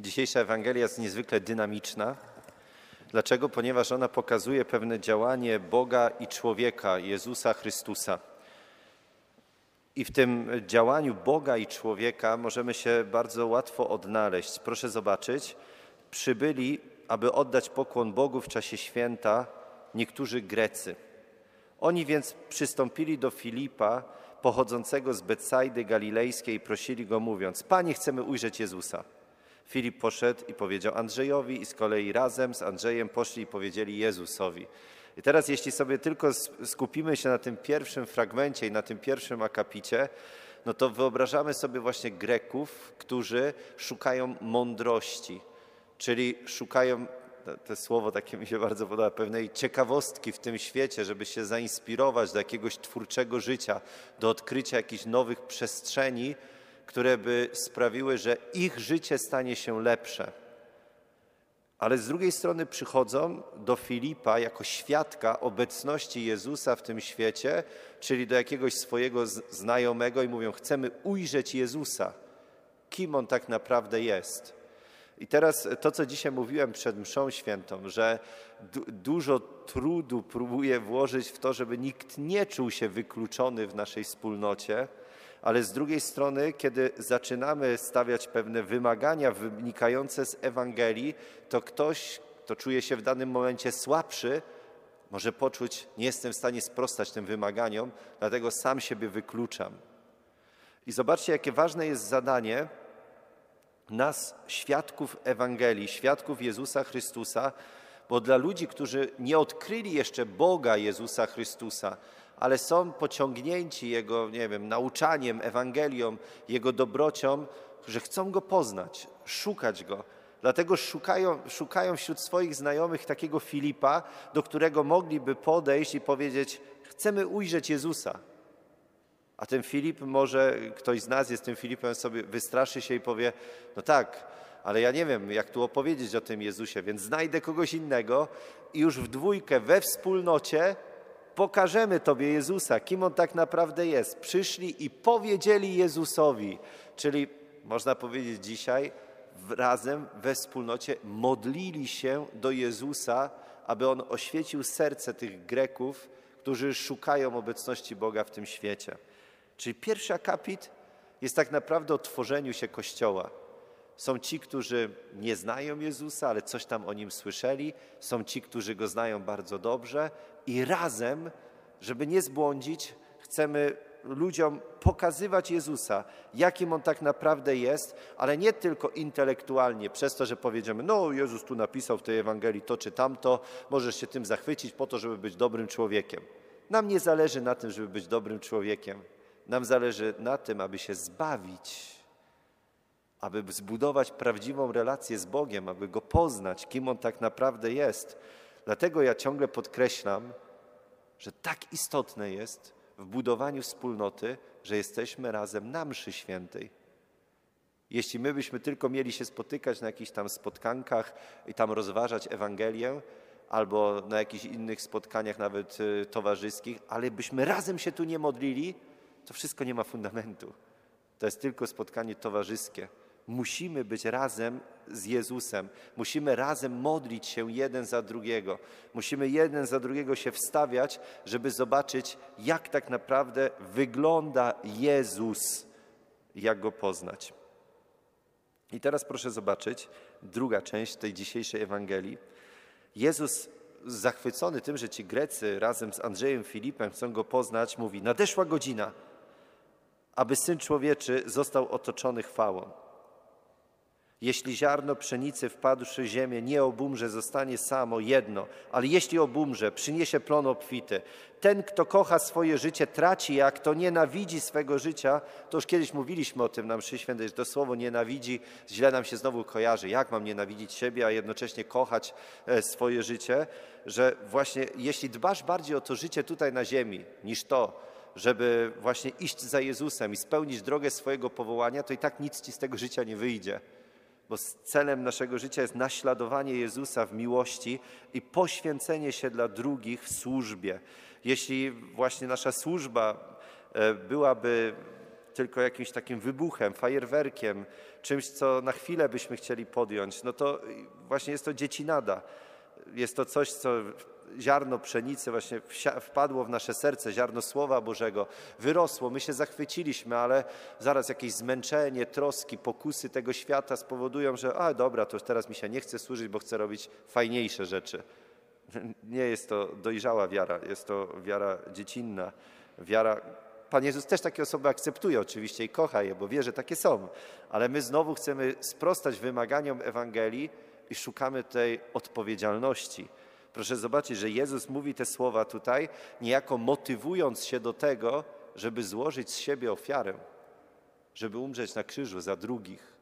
Dzisiejsza Ewangelia jest niezwykle dynamiczna. Dlaczego? Ponieważ ona pokazuje pewne działanie Boga i człowieka, Jezusa Chrystusa. I w tym działaniu Boga i człowieka możemy się bardzo łatwo odnaleźć. Proszę zobaczyć, przybyli, aby oddać pokłon Bogu w czasie święta niektórzy Grecy. Oni więc przystąpili do Filipa, pochodzącego z Betsajdy Galilejskiej, i prosili go, mówiąc: Panie, chcemy ujrzeć Jezusa. Filip poszedł i powiedział Andrzejowi, i z kolei razem z Andrzejem poszli i powiedzieli Jezusowi. I teraz, jeśli sobie tylko skupimy się na tym pierwszym fragmencie i na tym pierwszym akapicie, no to wyobrażamy sobie właśnie Greków, którzy szukają mądrości, czyli szukają to słowo takie mi się bardzo podoba, pewnej ciekawostki w tym świecie, żeby się zainspirować do jakiegoś twórczego życia, do odkrycia jakichś nowych przestrzeni, które by sprawiły, że ich życie stanie się lepsze. Ale z drugiej strony przychodzą do Filipa jako świadka obecności Jezusa w tym świecie, czyli do jakiegoś swojego znajomego i mówią: Chcemy ujrzeć Jezusa, kim on tak naprawdę jest. I teraz to, co dzisiaj mówiłem przed Mszą Świętą, że du dużo trudu próbuję włożyć w to, żeby nikt nie czuł się wykluczony w naszej wspólnocie, ale z drugiej strony, kiedy zaczynamy stawiać pewne wymagania wynikające z Ewangelii, to ktoś, kto czuje się w danym momencie słabszy, może poczuć, nie jestem w stanie sprostać tym wymaganiom, dlatego sam siebie wykluczam. I zobaczcie, jakie ważne jest zadanie, nas, świadków Ewangelii, świadków Jezusa Chrystusa, bo dla ludzi, którzy nie odkryli jeszcze Boga Jezusa Chrystusa, ale są pociągnięci Jego, nie wiem, nauczaniem, Ewangelią, Jego dobrocią, że chcą Go poznać, szukać Go. Dlatego szukają, szukają wśród swoich znajomych takiego Filipa, do którego mogliby podejść i powiedzieć: Chcemy ujrzeć Jezusa. A ten Filip, może ktoś z nas jest tym Filipem, sobie wystraszy się i powie: No tak, ale ja nie wiem, jak tu opowiedzieć o tym Jezusie, więc znajdę kogoś innego i już w dwójkę, we wspólnocie pokażemy Tobie Jezusa, kim On tak naprawdę jest. Przyszli i powiedzieli Jezusowi, czyli można powiedzieć dzisiaj, razem we wspólnocie modlili się do Jezusa, aby On oświecił serce tych Greków, którzy szukają obecności Boga w tym świecie. Czyli pierwszy akapit jest tak naprawdę o tworzeniu się Kościoła. Są ci, którzy nie znają Jezusa, ale coś tam o Nim słyszeli. Są ci, którzy Go znają bardzo dobrze i razem, żeby nie zbłądzić, chcemy ludziom pokazywać Jezusa, jakim On tak naprawdę jest, ale nie tylko intelektualnie, przez to, że powiedziemy, no Jezus tu napisał w tej Ewangelii to czy tamto, możesz się tym zachwycić po to, żeby być dobrym człowiekiem. Nam nie zależy na tym, żeby być dobrym człowiekiem. Nam zależy na tym, aby się zbawić, aby zbudować prawdziwą relację z Bogiem, aby Go poznać, kim On tak naprawdę jest. Dlatego ja ciągle podkreślam, że tak istotne jest w budowaniu wspólnoty, że jesteśmy razem na mszy świętej. Jeśli my byśmy tylko mieli się spotykać na jakichś tam spotkankach i tam rozważać Ewangelię, albo na jakichś innych spotkaniach nawet y, towarzyskich, ale byśmy razem się tu nie modlili, to wszystko nie ma fundamentu. To jest tylko spotkanie towarzyskie. Musimy być razem z Jezusem. Musimy razem modlić się jeden za drugiego. Musimy jeden za drugiego się wstawiać, żeby zobaczyć, jak tak naprawdę wygląda Jezus, jak go poznać. I teraz proszę zobaczyć druga część tej dzisiejszej Ewangelii. Jezus zachwycony tym, że ci Grecy razem z Andrzejem Filipem chcą go poznać, mówi: Nadeszła godzina aby Syn Człowieczy został otoczony chwałą. Jeśli ziarno pszenicy wpadłszy w ziemię nie obumrze, zostanie samo jedno, ale jeśli obumrze, przyniesie plon obfity. Ten, kto kocha swoje życie, traci, jak kto nienawidzi swego życia, to już kiedyś mówiliśmy o tym na mszy świętej, że to słowo nienawidzi źle nam się znowu kojarzy. Jak mam nienawidzić siebie, a jednocześnie kochać e, swoje życie? Że właśnie jeśli dbasz bardziej o to życie tutaj na ziemi niż to, żeby właśnie iść za Jezusem i spełnić drogę swojego powołania, to i tak nic ci z tego życia nie wyjdzie. Bo celem naszego życia jest naśladowanie Jezusa w miłości i poświęcenie się dla drugich w służbie. Jeśli właśnie nasza służba e, byłaby tylko jakimś takim wybuchem, fajerwerkiem, czymś, co na chwilę byśmy chcieli podjąć, no to właśnie jest to dziecinada. Jest to coś, co ziarno pszenicy właśnie wpadło w nasze serce, ziarno Słowa Bożego, wyrosło, my się zachwyciliśmy, ale zaraz jakieś zmęczenie, troski, pokusy tego świata spowodują, że a dobra, to teraz mi się nie chce służyć, bo chcę robić fajniejsze rzeczy. Nie jest to dojrzała wiara, jest to wiara dziecinna, wiara Pan Jezus też takie osoby akceptuje oczywiście i kocha je, bo wie, że takie są. Ale my znowu chcemy sprostać wymaganiom Ewangelii i szukamy tej odpowiedzialności. Proszę zobaczyć, że Jezus mówi te słowa tutaj, niejako motywując się do tego, żeby złożyć z siebie ofiarę, żeby umrzeć na krzyżu za drugich.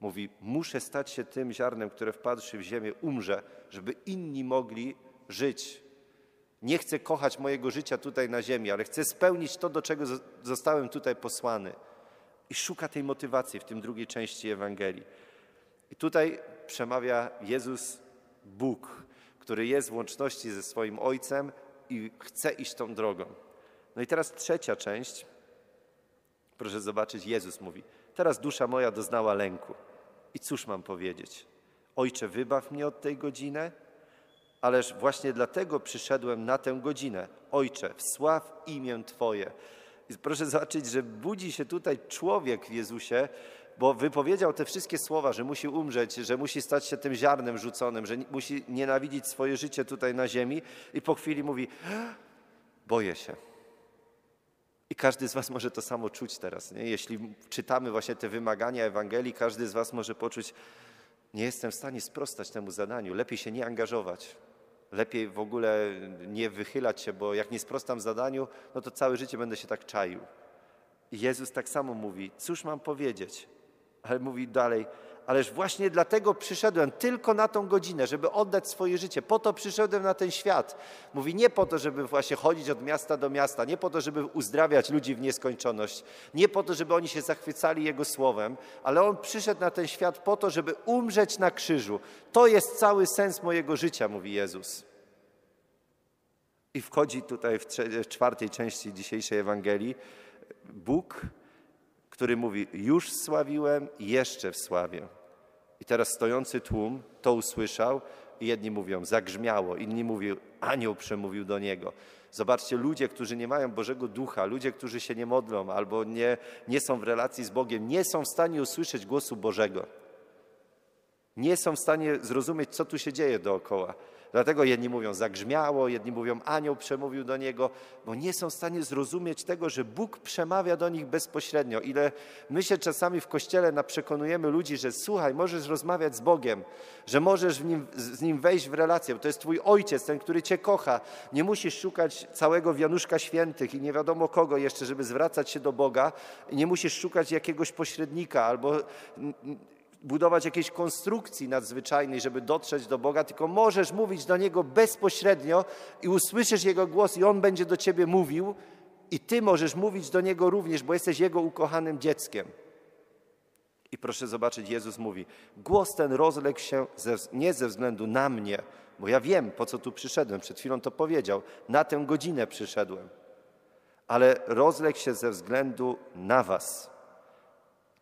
Mówi: Muszę stać się tym ziarnem, które wpadłszy w ziemię, umrze, żeby inni mogli żyć. Nie chcę kochać mojego życia tutaj na ziemi, ale chcę spełnić to, do czego zostałem tutaj posłany. I szuka tej motywacji w tym drugiej części Ewangelii. I tutaj przemawia Jezus, Bóg, który jest w łączności ze swoim Ojcem i chce iść tą drogą. No i teraz trzecia część. Proszę zobaczyć, Jezus mówi: Teraz dusza moja doznała lęku. I cóż mam powiedzieć? Ojcze, wybaw mnie od tej godziny, ależ właśnie dlatego przyszedłem na tę godzinę. Ojcze, wsław imię Twoje. I proszę zobaczyć, że budzi się tutaj człowiek w Jezusie, bo wypowiedział te wszystkie słowa, że musi umrzeć, że musi stać się tym ziarnem rzuconym, że musi nienawidzić swoje życie tutaj na ziemi i po chwili mówi, boję się. I każdy z Was może to samo czuć teraz. Nie? Jeśli czytamy właśnie te wymagania Ewangelii, każdy z Was może poczuć, nie jestem w stanie sprostać temu zadaniu, lepiej się nie angażować. Lepiej w ogóle nie wychylać się, bo jak nie sprostam zadaniu, no to całe życie będę się tak czaił. I Jezus tak samo mówi: Cóż mam powiedzieć? Ale mówi dalej, ależ właśnie dlatego przyszedłem tylko na tą godzinę, żeby oddać swoje życie. Po to przyszedłem na ten świat. Mówi nie po to, żeby właśnie chodzić od miasta do miasta, nie po to, żeby uzdrawiać ludzi w nieskończoność, nie po to, żeby oni się zachwycali Jego słowem, ale On przyszedł na ten świat po to, żeby umrzeć na krzyżu. To jest cały sens mojego życia, mówi Jezus. I wchodzi tutaj w czwartej części dzisiejszej Ewangelii Bóg który mówi: Już sławiłem, jeszcze wsławię. I teraz stojący tłum to usłyszał i jedni mówią: Zagrzmiało, inni mówią: Anioł przemówił do niego. Zobaczcie, ludzie, którzy nie mają Bożego Ducha, ludzie, którzy się nie modlą albo nie, nie są w relacji z Bogiem, nie są w stanie usłyszeć głosu Bożego. Nie są w stanie zrozumieć, co tu się dzieje dookoła. Dlatego jedni mówią zagrzmiało, jedni mówią anioł przemówił do niego, bo nie są w stanie zrozumieć tego, że Bóg przemawia do nich bezpośrednio. Ile my się czasami w kościele przekonujemy ludzi, że słuchaj, możesz rozmawiać z Bogiem, że możesz nim, z nim wejść w relację, bo to jest Twój ojciec, ten, który Cię kocha. Nie musisz szukać całego wianuszka świętych i nie wiadomo kogo jeszcze, żeby zwracać się do Boga. Nie musisz szukać jakiegoś pośrednika albo budować jakiejś konstrukcji nadzwyczajnej, żeby dotrzeć do Boga, tylko możesz mówić do Niego bezpośrednio i usłyszysz Jego głos i On będzie do Ciebie mówił i Ty możesz mówić do Niego również, bo jesteś Jego ukochanym dzieckiem. I proszę zobaczyć, Jezus mówi, głos ten rozległ się ze, nie ze względu na mnie, bo ja wiem, po co tu przyszedłem, przed chwilą to powiedział, na tę godzinę przyszedłem, ale rozległ się ze względu na was.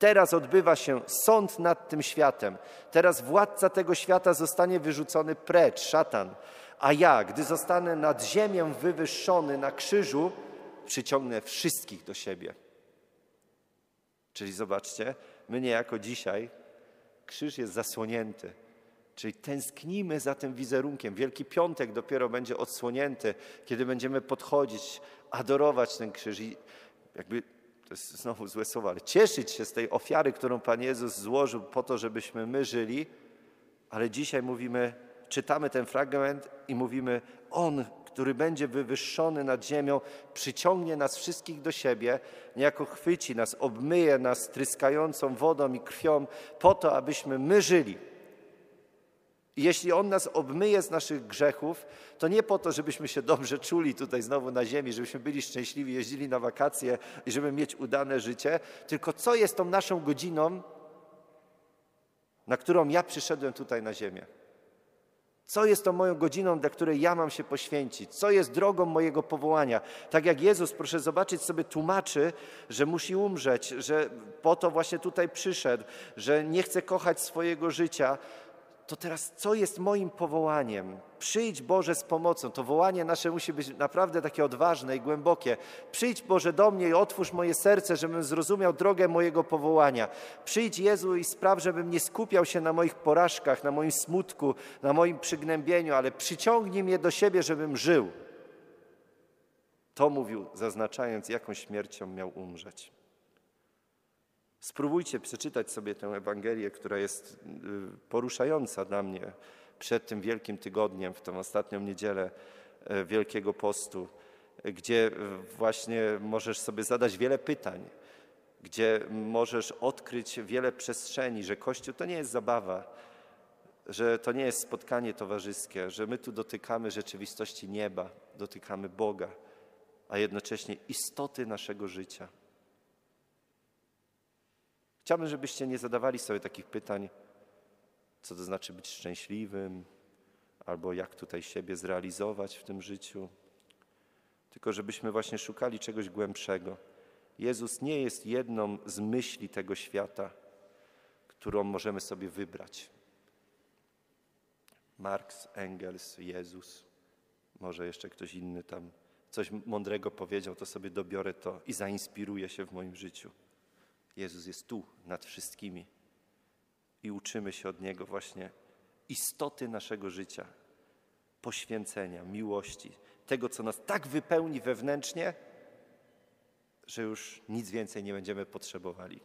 Teraz odbywa się sąd nad tym światem. Teraz władca tego świata zostanie wyrzucony precz, szatan. A ja, gdy zostanę nad ziemią wywyższony na krzyżu, przyciągnę wszystkich do siebie. Czyli zobaczcie, my niejako dzisiaj krzyż jest zasłonięty. Czyli tęsknimy za tym wizerunkiem. Wielki Piątek dopiero będzie odsłonięty, kiedy będziemy podchodzić, adorować ten krzyż. I jakby to jest znowu złe słowo, ale cieszyć się z tej ofiary, którą Pan Jezus złożył po to, żebyśmy my żyli, ale dzisiaj mówimy, czytamy ten fragment i mówimy, On, który będzie wywyższony nad ziemią, przyciągnie nas wszystkich do siebie, niejako chwyci nas, obmyje nas tryskającą wodą i krwią po to, abyśmy my żyli. Jeśli On nas obmyje z naszych grzechów, to nie po to, żebyśmy się dobrze czuli tutaj znowu na ziemi, żebyśmy byli szczęśliwi, jeździli na wakacje i żeby mieć udane życie, tylko co jest tą naszą godziną, na którą ja przyszedłem tutaj na ziemię? Co jest tą moją godziną, dla której ja mam się poświęcić? Co jest drogą mojego powołania? Tak jak Jezus, proszę zobaczyć, sobie tłumaczy, że musi umrzeć, że po to właśnie tutaj przyszedł, że nie chce kochać swojego życia, to teraz co jest moim powołaniem? Przyjdź Boże z pomocą. To wołanie nasze musi być naprawdę takie odważne i głębokie. Przyjdź Boże do mnie i otwórz moje serce, żebym zrozumiał drogę mojego powołania. Przyjdź Jezu i spraw, żebym nie skupiał się na moich porażkach, na moim smutku, na moim przygnębieniu, ale przyciągnij mnie do siebie, żebym żył. To mówił, zaznaczając, jaką śmiercią miał umrzeć. Spróbujcie przeczytać sobie tę Ewangelię, która jest y, poruszająca dla mnie przed tym Wielkim Tygodniem, w tę ostatnią niedzielę y, Wielkiego Postu, gdzie właśnie możesz sobie zadać wiele pytań, gdzie możesz odkryć wiele przestrzeni, że Kościół to nie jest zabawa, że to nie jest spotkanie towarzyskie, że my tu dotykamy rzeczywistości nieba, dotykamy Boga, a jednocześnie istoty naszego życia. Chciałbym, żebyście nie zadawali sobie takich pytań, co to znaczy być szczęśliwym, albo jak tutaj siebie zrealizować w tym życiu, tylko żebyśmy właśnie szukali czegoś głębszego. Jezus nie jest jedną z myśli tego świata, którą możemy sobie wybrać. Marx, Engels, Jezus, może jeszcze ktoś inny tam coś mądrego powiedział, to sobie dobiorę to i zainspiruję się w moim życiu. Jezus jest tu nad wszystkimi i uczymy się od Niego właśnie istoty naszego życia, poświęcenia, miłości, tego, co nas tak wypełni wewnętrznie, że już nic więcej nie będziemy potrzebowali.